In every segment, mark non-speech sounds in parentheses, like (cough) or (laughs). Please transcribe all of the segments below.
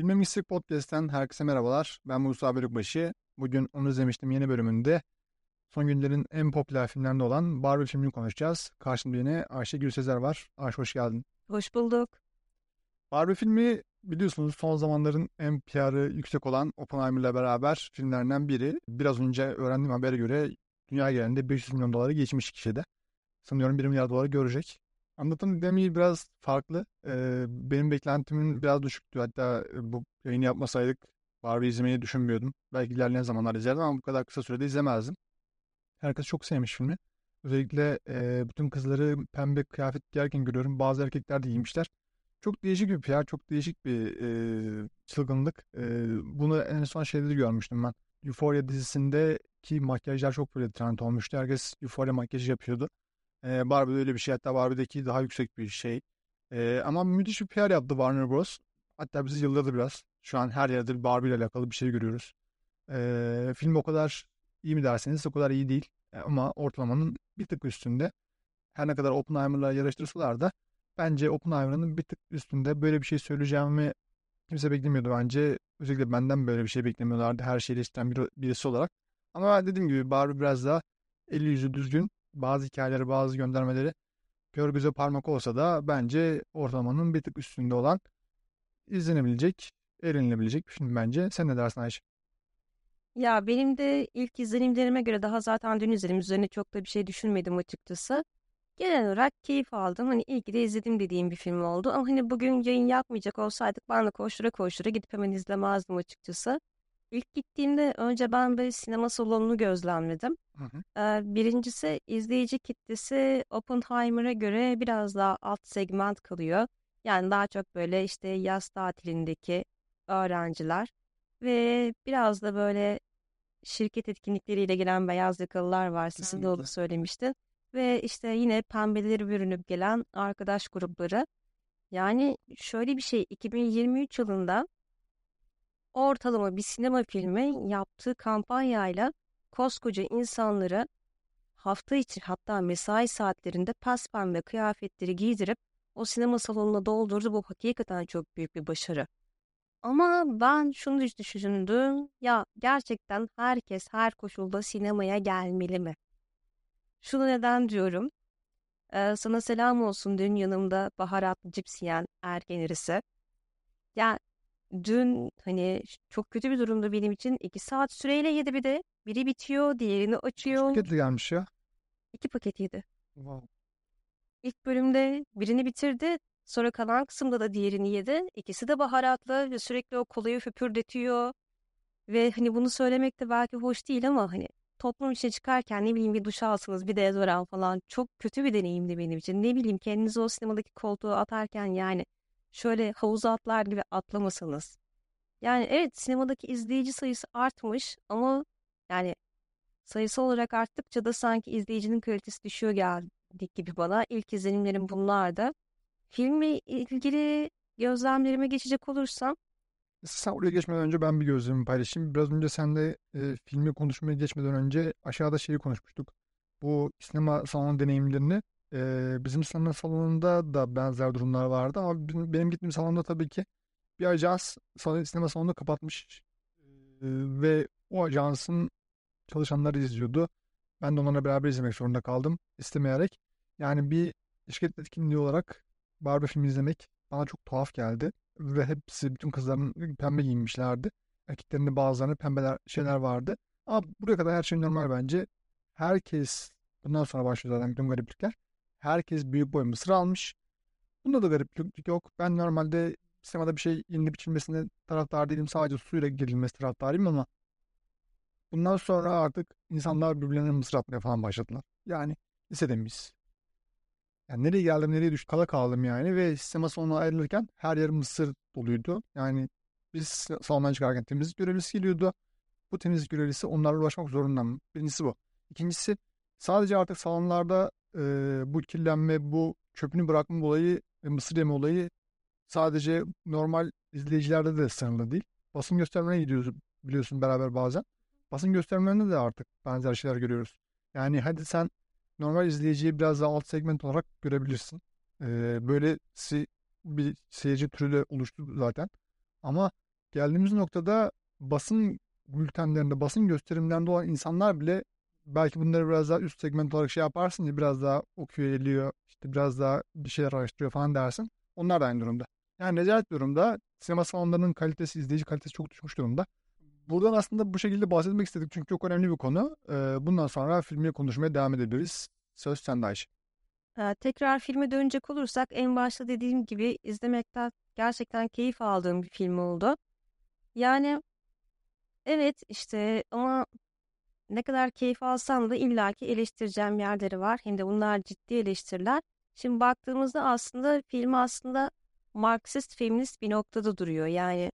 Filme Mistik Podcast'ten herkese merhabalar. Ben Musa Bölükbaşı. Bugün onu izlemiştim yeni bölümünde. Son günlerin en popüler filmlerinden olan Barbie filmini konuşacağız. Karşımda yine Ayşe Gülsezer var. Ayşe hoş geldin. Hoş bulduk. Barbie filmi biliyorsunuz son zamanların en PR'ı yüksek olan Oppenheimer'la beraber filmlerinden biri. Biraz önce öğrendiğim habere göre dünya genelinde 500 milyon doları geçmiş kişide. Sanıyorum 1 milyar doları görecek. Anlatım dinamiği biraz farklı. Ee, benim beklentimin biraz düşüktü. Hatta bu yayını yapmasaydık Barbie izlemeyi düşünmüyordum. Belki ilerleyen zamanlar izlerdim ama bu kadar kısa sürede izlemezdim. Herkes çok sevmiş filmi. Özellikle e, bütün kızları pembe kıyafet giyerken görüyorum. Bazı erkekler de giymişler. Çok değişik bir PR, çok değişik bir e, çılgınlık. E, bunu en son şeyde de görmüştüm ben. Euphoria dizisindeki makyajlar çok böyle trend olmuştu. Herkes Euphoria makyajı yapıyordu. E, Barbie'de öyle bir şey. Hatta Barbie'deki daha yüksek bir şey. E, ama müthiş bir PR yaptı Warner Bros. Hatta bizi yıldırdı biraz. Şu an her yerde Barbie ile alakalı bir şey görüyoruz. E, film o kadar iyi mi derseniz o kadar iyi değil. E, ama ortalamanın bir tık üstünde. Her ne kadar Oppenheimer'la yarıştırsalar da bence Oppenheimer'ın bir tık üstünde böyle bir şey söyleyeceğimi kimse beklemiyordu bence. Özellikle benden böyle bir şey beklemiyorlardı her şeyi eleştiren bir, birisi olarak. Ama dediğim gibi Barbie biraz daha eli yüzü düzgün bazı hikayeleri, bazı göndermeleri kör göze parmak olsa da bence ortalamanın bir tık üstünde olan izlenebilecek, eğlenilebilecek bir film bence. Sen ne dersin Ayşe? Ya benim de ilk izlenimlerime göre daha zaten dün izledim. Üzerine çok da bir şey düşünmedim açıkçası. Genel olarak keyif aldım. Hani iyi de izledim dediğim bir film oldu. Ama hani bugün yayın yapmayacak olsaydık ben de koştura koştura gidip hemen izlemezdim açıkçası. İlk gittiğimde önce ben bir sinema salonunu gözlemledim. Hı hı. Ee, birincisi izleyici kitlesi Oppenheimer'a göre biraz daha alt segment kalıyor. Yani daha çok böyle işte yaz tatilindeki öğrenciler ve biraz da böyle şirket etkinlikleriyle gelen beyaz yakalılar var. Sizin de söylemiştin. Ve işte yine pembeleri bürünüp gelen arkadaş grupları. Yani şöyle bir şey 2023 yılında ortalama bir sinema filmi yaptığı kampanyayla koskoca insanları hafta içi hatta mesai saatlerinde pembe kıyafetleri giydirip o sinema salonuna doldurdu. Bu hakikaten çok büyük bir başarı. Ama ben şunu düş- düşündüm. Ya gerçekten herkes her koşulda sinemaya gelmeli mi? Şunu neden diyorum? Ee, sana selam olsun dün yanımda baharatlı cips yiyen ergen irisi. Ya dün hani çok kötü bir durumda benim için. iki saat süreyle yedi bir de. Biri bitiyor, diğerini Kaç açıyor. paketle gelmiş ya? İki paket yedi. Wow. İlk bölümde birini bitirdi. Sonra kalan kısımda da diğerini yedi. İkisi de baharatlı ve sürekli o kolayı höpürdetiyor. Ve hani bunu söylemek de belki hoş değil ama hani toplum içine çıkarken ne bileyim bir duş alsanız bir deodorant falan çok kötü bir deneyimdi benim için. Ne bileyim kendinizi o sinemadaki koltuğa atarken yani şöyle havuza atlar gibi atlamasanız. Yani evet sinemadaki izleyici sayısı artmış ama yani sayısal olarak arttıkça da sanki izleyicinin kalitesi düşüyor geldik gibi bana. İlk izlenimlerim bunlardı. Filmle ilgili gözlemlerime geçecek olursam Sen oraya geçmeden önce ben bir gözlemimi paylaşayım. Biraz önce sen de e, filmi konuşmaya geçmeden önce aşağıda şeyi konuşmuştuk. Bu sinema salonu deneyimlerini. E, bizim sinema salonunda da benzer durumlar vardı ama benim, gittiğim salonda tabii ki bir ajans sinema salonunu kapatmış E, ve o ajansın çalışanları izliyordu. Ben de onlarla beraber izlemek zorunda kaldım istemeyerek. Yani bir şirket etkinliği olarak Barbie filmi izlemek bana çok tuhaf geldi. Ve hepsi, bütün kızların pembe giyinmişlerdi. Erkeklerin de bazılarında pembeler şeyler vardı. Ama buraya kadar her şey normal bence. Herkes, bundan sonra başlıyor zaten bütün gariplikler. Herkes büyük boy mısır almış. Bunda da gariplik yok. Ben normalde sinemada bir şey yenilip içilmesine taraftar değilim. Sadece suyla girilmesi taraftarıyım ama bundan sonra artık insanlar birbirlerine mısır atmaya falan başladılar. Yani lisede miyiz? Yani nereye geldim nereye düştüm kala kaldım yani ve sinema salonuna ayrılırken her yer mısır doluydu. Yani biz salondan çıkarken temizlik görevlisi geliyordu. Bu temizlik görevlisi onlarla uğraşmak zorunda mı? Birincisi bu. İkincisi sadece artık salonlarda e, bu kirlenme, bu çöpünü bırakma olayı ve mısır yeme olayı sadece normal izleyicilerde de sınırlı değil. Basın göstermelerine gidiyoruz biliyorsun beraber bazen. Basın göstermelerinde de artık benzer şeyler görüyoruz. Yani hadi sen normal izleyiciyi biraz daha alt segment olarak görebilirsin. Ee, böylesi bir seyirci türü de oluştu zaten. Ama geldiğimiz noktada basın bültenlerinde, basın gösterimlerinde olan insanlar bile belki bunları biraz daha üst segment olarak şey yaparsın ya biraz daha okuyor, eliyor, işte biraz daha bir şeyler araştırıyor falan dersin. Onlar da aynı durumda. Yani rezalet durumda. Sinema salonlarının kalitesi, izleyici kalitesi çok düşmüş durumda. Buradan aslında bu şekilde bahsetmek istedik çünkü çok önemli bir konu. Ee, bundan sonra filmi konuşmaya devam edebiliriz. Söz sende Ayşe. Ee, tekrar filme dönecek olursak en başta dediğim gibi izlemekten gerçekten keyif aldığım bir film oldu. Yani evet işte ama ne kadar keyif alsam da illaki eleştireceğim yerleri var. Hem de bunlar ciddi eleştiriler. Şimdi baktığımızda aslında film aslında Marksist feminist bir noktada duruyor. Yani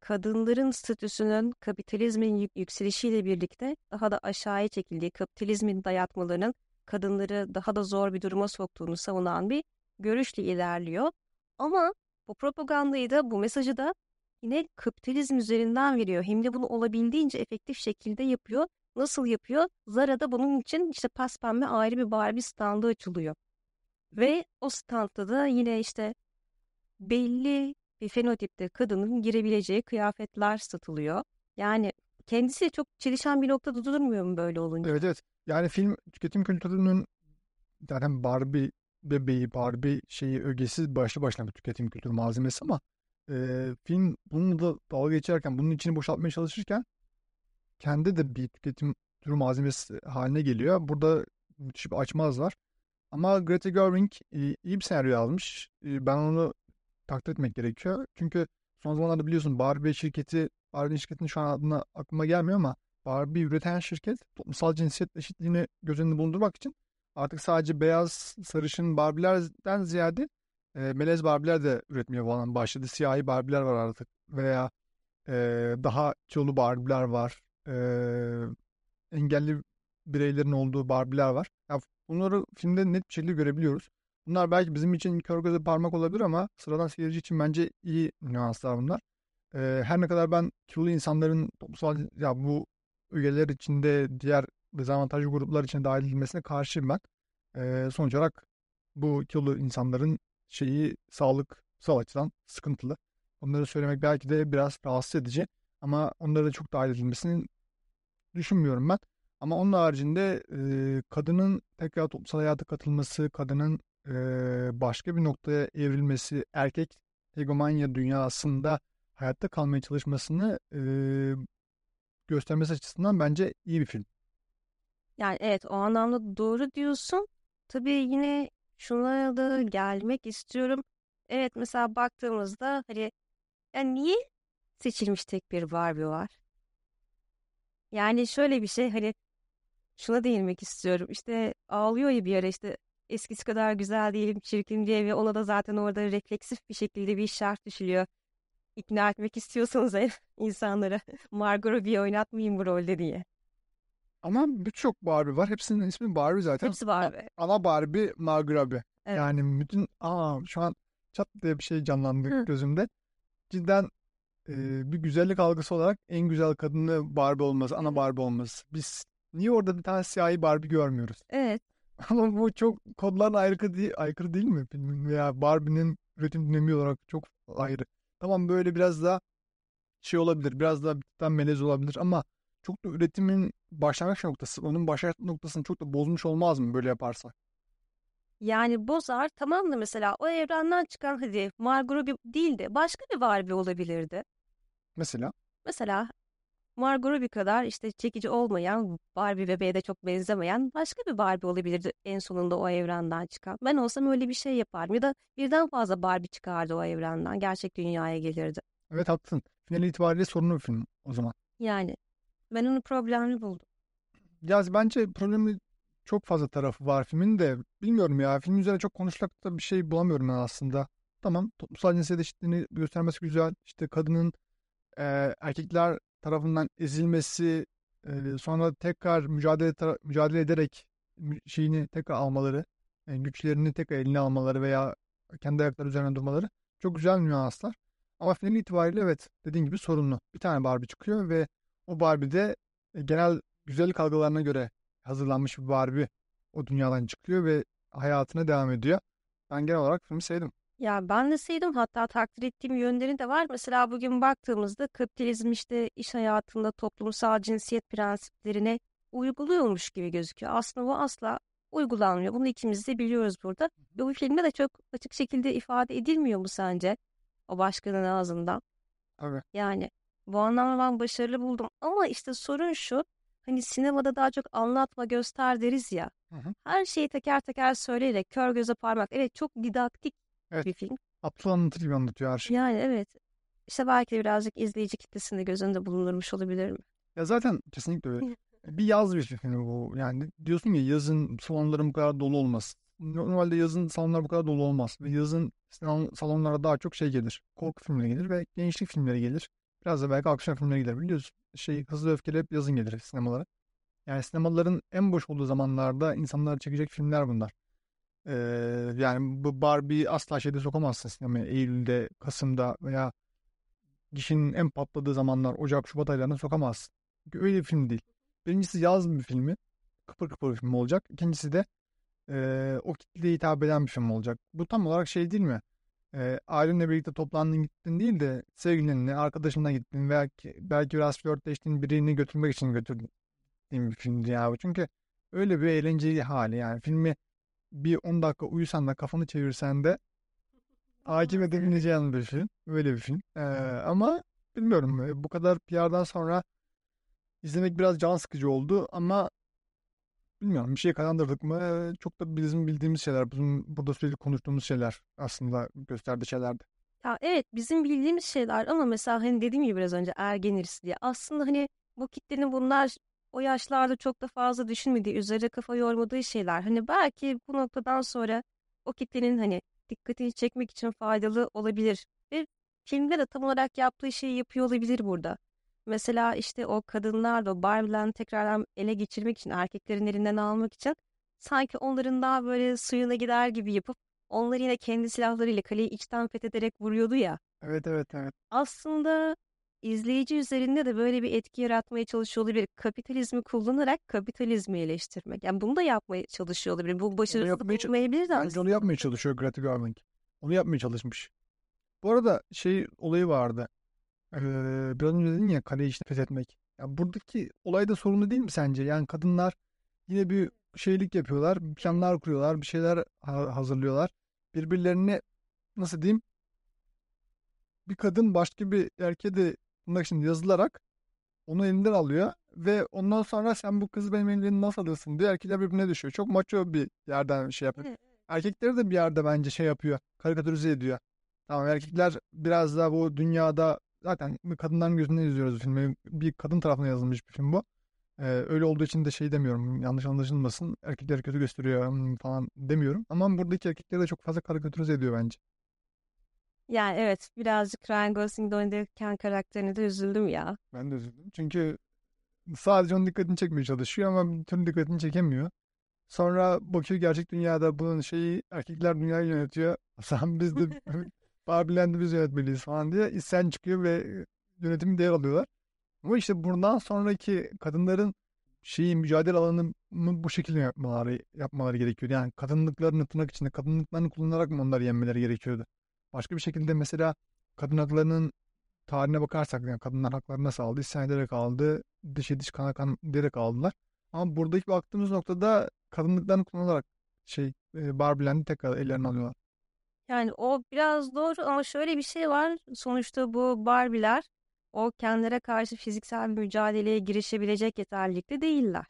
kadınların statüsünün kapitalizmin yükselişiyle birlikte daha da aşağıya çekildiği, kapitalizmin dayatmalarının kadınları daha da zor bir duruma soktuğunu savunan bir görüşle ilerliyor. Ama bu propagandayı da bu mesajı da yine kapitalizm üzerinden veriyor. Hem de bunu olabildiğince efektif şekilde yapıyor. Nasıl yapıyor? Zara'da bunun için işte paspembe ayrı bir Barbie standı açılıyor. Ve o standta da yine işte belli bir fenotipte kadının girebileceği kıyafetler satılıyor. Yani kendisi çok çelişen bir noktada durmuyor mu böyle olunca? Evet evet. Yani film tüketim kültürünün zaten Barbie bebeği, Barbie şeyi ögesi başlı başına bir tüketim kültürü malzemesi ama e, film bunu da dalga geçerken, bunun içini boşaltmaya çalışırken kendi de bir tüketim türü malzemesi haline geliyor. Burada müthiş bir açmaz. Ama Greta Gerwig e, iyi bir senaryo yazmış. E, ben onu takdir etmek gerekiyor. Çünkü son zamanlarda biliyorsun Barbie şirketi, Barbie şirketinin şu an adına aklıma gelmiyor ama Barbie üreten şirket toplumsal cinsiyet eşitliğini göz önünde bulundurmak için artık sadece beyaz, sarışın Barbie'lerden ziyade e, melez Barbie'ler de üretmeye falan başladı. Siyahi Barbie'ler var artık veya e, daha kilolu Barbie'ler var. E, engelli bireylerin olduğu Barbie'ler var. Ya bunları filmde net bir şekilde görebiliyoruz. Bunlar belki bizim için kör göze parmak olabilir ama sıradan seyirci için bence iyi nüanslar bunlar. Ee, her ne kadar ben kilolu insanların toplumsal ya bu üyeler içinde diğer dezavantajlı gruplar için dahil edilmesine karşıyım ben. Ee, sonuç olarak bu kilolu insanların şeyi sağlıksal açıdan sıkıntılı. Onları söylemek belki de biraz rahatsız edici ama onlara da çok dahil edilmesini düşünmüyorum ben. Ama onun haricinde e, kadının tekrar toplumsal hayata katılması, kadının e, başka bir noktaya evrilmesi, erkek hegemonya dünyasında hayatta kalmaya çalışmasını e, göstermesi açısından bence iyi bir film. Yani evet o anlamda doğru diyorsun. Tabii yine şuna da gelmek istiyorum. Evet mesela baktığımızda hani yani niye seçilmiş tek bir Barbie var? Yani şöyle bir şey hani şuna değinmek istiyorum. İşte ağlıyor ya bir ara işte eskisi kadar güzel değilim, çirkin diye ve ona da zaten orada refleksif bir şekilde bir şart düşülüyor. İkna etmek istiyorsanız eğer (laughs) insanlara Margot Robbie'yi oynatmayayım bu rolde diye. Ama birçok Barbie var. Hepsinin ismi Barbie zaten. Hepsi Barbie. Ana Barbie, Margot Robbie. Evet. Yani bütün aa şu an çat diye bir şey canlandı Hı. gözümde. Cidden e, bir güzellik algısı olarak en güzel kadını Barbie olması, ana. Barbie olması. Biz niye orada bir tane siyahi Barbie görmüyoruz? Evet. (laughs) Ama bu çok kodlarına aykırı değil, aykırı değil mi filmin veya Barbie'nin üretim dinamiği olarak çok ayrı. Tamam böyle biraz daha şey olabilir, biraz daha bir tıktan melez olabilir ama çok da üretimin başlangıç noktası, onun başlangıç noktasını çok da bozmuş olmaz mı böyle yaparsak? Yani bozar tamam da mesela o evrenden çıkan hadi Margot değil de başka bir Barbie olabilirdi. Mesela Mesela Margot Robbie kadar işte çekici olmayan, Barbie bebeğe de çok benzemeyen başka bir Barbie olabilirdi en sonunda o evrenden çıkan. Ben olsam öyle bir şey yapardım. Ya da birden fazla Barbie çıkardı o evrenden. Gerçek dünyaya gelirdi. evet haklısın. Final itibariyle sorunlu bir film o zaman. Yani ben onu problemli buldum. Ya bence problemi çok fazla tarafı var filmin de bilmiyorum ya film üzerine çok konuşacak da bir şey bulamıyorum ben aslında. Tamam toplumsal cinsiyet eşitliğini göstermesi güzel. İşte kadının e, erkekler tarafından ezilmesi e, sonra tekrar mücadele mücadele ederek şeyini tekrar almaları, e, güçlerini tekrar eline almaları veya kendi ayakları üzerine durmaları çok güzel nüanslar. Ama final itibariyle evet dediğin gibi sorunlu. Bir tane Barbie çıkıyor ve o Barbie de genel güzellik algılarına göre hazırlanmış bir Barbie o dünyadan çıkıyor ve hayatına devam ediyor. Ben genel olarak filmi sevdim. Ya ben de sevdim hatta takdir ettiğim yönleri de var. Mesela bugün baktığımızda kapitalizm işte iş hayatında toplumsal cinsiyet prensiplerine uyguluyormuş gibi gözüküyor. Aslında bu asla uygulanmıyor. Bunu ikimiz de biliyoruz burada. Ve bu filmde de çok açık şekilde ifade edilmiyor mu sence? O başkanın ağzından. Tabii. Yani bu anlamda ben başarılı buldum. Ama işte sorun şu. Hani sinemada daha çok anlatma göster deriz ya. Hı hı. Her şeyi teker teker söyleyerek kör göze parmak. Evet çok didaktik Evet. bir film. Aptal anlatır gibi anlatıyor her şeyi. Yani evet. İşte belki de birazcık izleyici kitlesinde göz önünde bulundurmuş olabilir mi? Ya zaten kesinlikle öyle. (laughs) Bir yaz bir film bu. Yani diyorsun ya yazın salonların bu kadar dolu olmaz. Normalde yazın salonlar bu kadar dolu olmaz. Ve yazın salon- salonlara daha çok şey gelir. Korku filmleri gelir ve gençlik filmleri gelir. Biraz da belki aksiyon filmleri gelir. Biliyorsun şey Hızlı Öfkeli hep yazın gelir sinemalara. Yani sinemaların en boş olduğu zamanlarda insanlar çekecek filmler bunlar. Ee, yani bu Barbie'yi asla şeyde sokamazsın sinemaya. Eylül'de, Kasım'da veya gişinin en patladığı zamanlar Ocak, Şubat aylarına sokamazsın. Çünkü öyle bir film değil. Birincisi yaz bir filmi. Kıpır kıpır bir film olacak. İkincisi de eee, o kitleye hitap eden bir film olacak. Bu tam olarak şey değil mi? Eee ailenle birlikte toplandın gittin değil de sevgilinle, arkadaşınla gittin. Belki, belki biraz flörtleştiğin birini götürmek için götürdüğün bir filmdi ya bu. Çünkü öyle bir eğlenceli hali yani. Filmi bir 10 dakika uyusan da kafanı çevirsen de (laughs) takip edebileceğin bir film. Böyle bir film. Eee, ama bilmiyorum e, bu kadar PR'dan sonra izlemek biraz can sıkıcı oldu ama bilmiyorum bir şey kazandırdık mı? Çok da bizim bildiğimiz şeyler, bizim burada sürekli konuştuğumuz şeyler aslında gösterdiği şeylerdi. Ya evet bizim bildiğimiz şeyler ama mesela hani dediğim gibi biraz önce ergen diye. Aslında hani bu kitlenin bunlar o yaşlarda çok da fazla düşünmediği, üzerine kafa yormadığı şeyler. Hani belki bu noktadan sonra o kitlenin hani dikkatini çekmek için faydalı olabilir. Ve filmde de tam olarak yaptığı şeyi yapıyor olabilir burada. Mesela işte o kadınlar da Barbie'lerini tekrardan ele geçirmek için, erkeklerin elinden almak için sanki onların daha böyle suyuna gider gibi yapıp onları yine kendi silahlarıyla kaleyi içten fethederek vuruyordu ya. Evet evet evet. Aslında izleyici üzerinde de böyle bir etki yaratmaya çalışıyor olabilir. Kapitalizmi kullanarak kapitalizmi eleştirmek. Yani bunu da yapmaya çalışıyor olabilir. Bu başarısız olmayabilir de aslında. onu yapmaya çalışıyor Greta Gerwig. Onu yapmaya çalışmış. Bu arada şey olayı vardı. Eee biraz önce dedin ya kaleyi işte fethetmek. Ya buradaki olay da sorunlu değil mi sence? Yani kadınlar yine bir şeylik yapıyorlar, planlar kuruyorlar, bir şeyler ha- hazırlıyorlar. Birbirlerine nasıl diyeyim? Bir kadın başka bir erkeğe de tırnak içinde yazılarak onu elinden alıyor ve ondan sonra sen bu kızı benim elimden nasıl alırsın diyor. Erkekler birbirine düşüyor. Çok maço bir yerden şey yapıyor. Erkekleri de bir yerde bence şey yapıyor. Karikatürize ediyor. Tamam erkekler biraz daha bu dünyada zaten kadınların gözünden izliyoruz filmi. Bir kadın tarafına yazılmış bir film bu. Ee, öyle olduğu için de şey demiyorum. Yanlış anlaşılmasın. Erkekleri kötü gösteriyor hmm, falan demiyorum. Ama buradaki erkekleri de çok fazla karikatürize ediyor bence. Yani evet birazcık Ryan Gosling'de oynarken karakterine de üzüldüm ya. Ben de üzüldüm. Çünkü sadece onun dikkatini çekmeye çalışıyor ama bir türlü dikkatini çekemiyor. Sonra bakıyor gerçek dünyada bunun şeyi erkekler dünyayı yönetiyor. (laughs) Sen biz de (laughs) Barbie'lendi yönetmeliyiz falan diye isyan çıkıyor ve yönetimi devralıyorlar. Ama işte bundan sonraki kadınların şeyi mücadele alanını bu şekilde yapmaları yapmaları gerekiyor. Yani kadınlıklarını tırnak içinde kadınlıklarını kullanarak mı onları yenmeleri gerekiyordu? Başka bir şekilde mesela kadın haklarının tarihine bakarsak yani kadınlar hakları nasıl aldı? İsyan ederek aldı. Dişe diş kana kan diyerek aldılar. Ama buradaki baktığımız noktada kadınlıklarını kullanarak şey e, Barbie'lerini tekrar ellerine alıyorlar. Yani o biraz doğru ama şöyle bir şey var. Sonuçta bu Barbie'ler o kendilerine karşı fiziksel bir mücadeleye girişebilecek yeterlilikte değiller.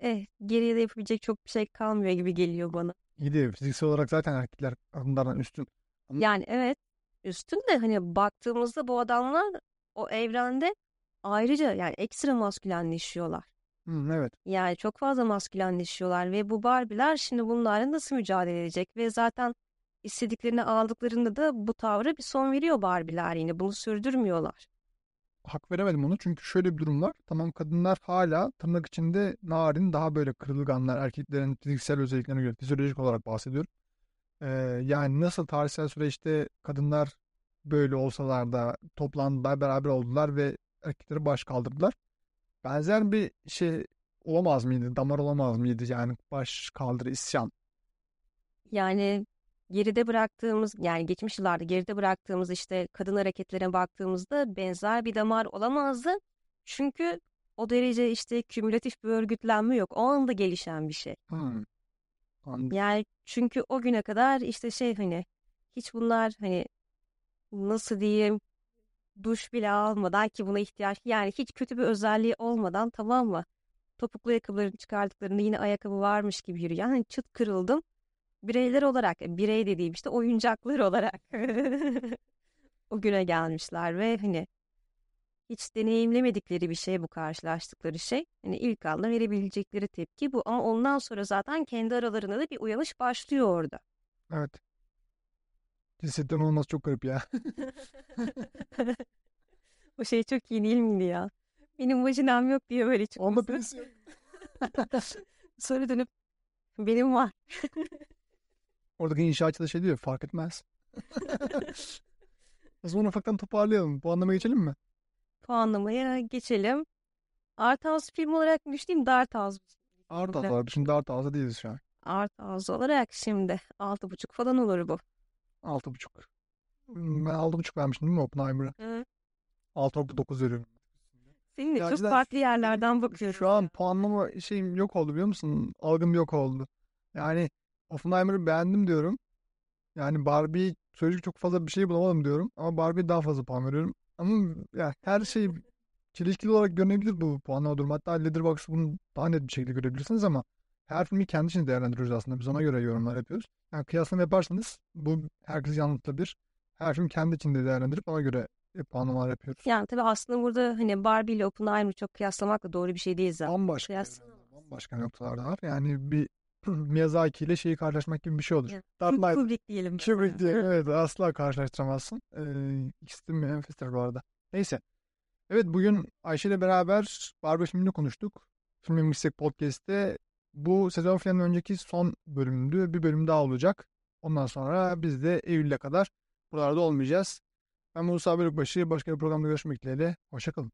Eh, geriye de yapabilecek çok bir şey kalmıyor gibi geliyor bana. İyi de fiziksel olarak zaten erkekler kadınlardan üstün. Ama Yani evet üstün de hani baktığımızda bu adamlar o evrende ayrıca yani ekstra maskülenleşiyorlar. Hı, evet. Yani çok fazla maskülenleşiyorlar ve bu Barbie'ler şimdi bunlarla nasıl mücadele edecek ve zaten istediklerini aldıklarında da bu tavra bir son veriyor Barbie'ler yine bunu sürdürmüyorlar. Hak veremedim onu çünkü şöyle bir durum var. Tamam kadınlar hala tırnak içinde narin daha böyle kırılganlar erkeklerin fiziksel özelliklerine göre fizyolojik olarak bahsediyorum. Ee, yani nasıl tarihsel süreçte kadınlar böyle olsalar da toplandılar, beraber oldular ve erkekleri baş kaldırdılar. Benzer bir şey olamaz mıydı? Damar olamaz mıydı? Yani baş kaldır isyan. Yani geride bıraktığımız yani geçmiş yıllarda geride bıraktığımız işte kadın hareketlerine baktığımızda benzer bir damar olamazdı. Çünkü o derece işte kümülatif bir örgütlenme yok. O anda gelişen bir şey. Hmm. Anladım. Yani çünkü o güne kadar işte şey hani hiç bunlar hani nasıl diyeyim duş bile almadan ki buna ihtiyaç yani hiç kötü bir özelliği olmadan tamam mı? Topuklu ayakkabılarını çıkardıklarında yine ayakkabı varmış gibi yürüyen hani çıt kırıldım. Bireyler olarak birey dediğim işte oyuncaklar olarak (laughs) o güne gelmişler ve hani hiç deneyimlemedikleri bir şey bu karşılaştıkları şey. Hani ilk anda verebilecekleri tepki bu ama ondan sonra zaten kendi aralarında da bir uyanış başlıyor orada. Evet. Cinsiyetten olması çok garip ya. (laughs) O şey çok iyi değil miydi ya? Benim vajinam yok diye böyle Onda çıkması. birisi yok. (laughs) Sonra dönüp benim var. Oradaki inşaatçı da şey diyor fark etmez. (laughs) O zaman ufaktan toparlayalım. Bu anlama geçelim mi? Puanlamaya geçelim. Art House film olarak mı düşteyim Dart House? Art Filmde. var. Şimdi Art House'da değiliz şu an. Art House olarak şimdi altı buçuk falan olur bu. Altı buçuk. Hmm, Ben altı buçuk vermiştim değil mi Oppenheimer'a? Hı. 6.9 veriyorum. Seninle Ya çok farklı yerlerden bakıyoruz. Şu an puanlama şeyim yok oldu biliyor musun? Algım yok oldu. Yani Oppenheimer'ı beğendim diyorum. Yani Barbie söyleyecek çok fazla bir şey bulamadım diyorum. Ama Barbie'ye daha fazla puan veriyorum. Ama ya her şey çelişkili olarak görünebilir bu puanlama durumu. Hatta Letterboxd'ı bunu daha net bir şekilde görebilirsiniz ama her filmi kendi için değerlendiriyoruz aslında. Biz ona göre yorumlar yapıyoruz. Yani kıyaslama yaparsanız bu herkes yanıltabilir. Her film kendi içinde değerlendirip ona göre e, puanlamalar yapıyoruz. Yani tabii aslında burada hani Barbie ile Oppenheimer'ı çok kıyaslamak da doğru bir şey değil zaten. Bambaşka Kıyas- evrenler, bambaşka noktalarda var. Yani bir (laughs) Miyazaki ile şeyi karşılaşmak gibi bir şey olur. Yani Dark Knight, Kubrick diyelim. Kubrick diye evet asla karşılaştıramazsın. Ee, ikisi de enfestir bu arada. Neyse. Evet bugün Ayşe ile beraber Barbie filmini konuştuk. Filmin Mistek Podcast'te bu sezon finalinden önceki son bölümdü. Bir bölüm daha olacak. Ondan sonra biz de Eylül'e kadar buralarda olmayacağız. Ben Musa Bölükbaşı. Başka bir programda görüşmek dileğiyle. Hoşçakalın.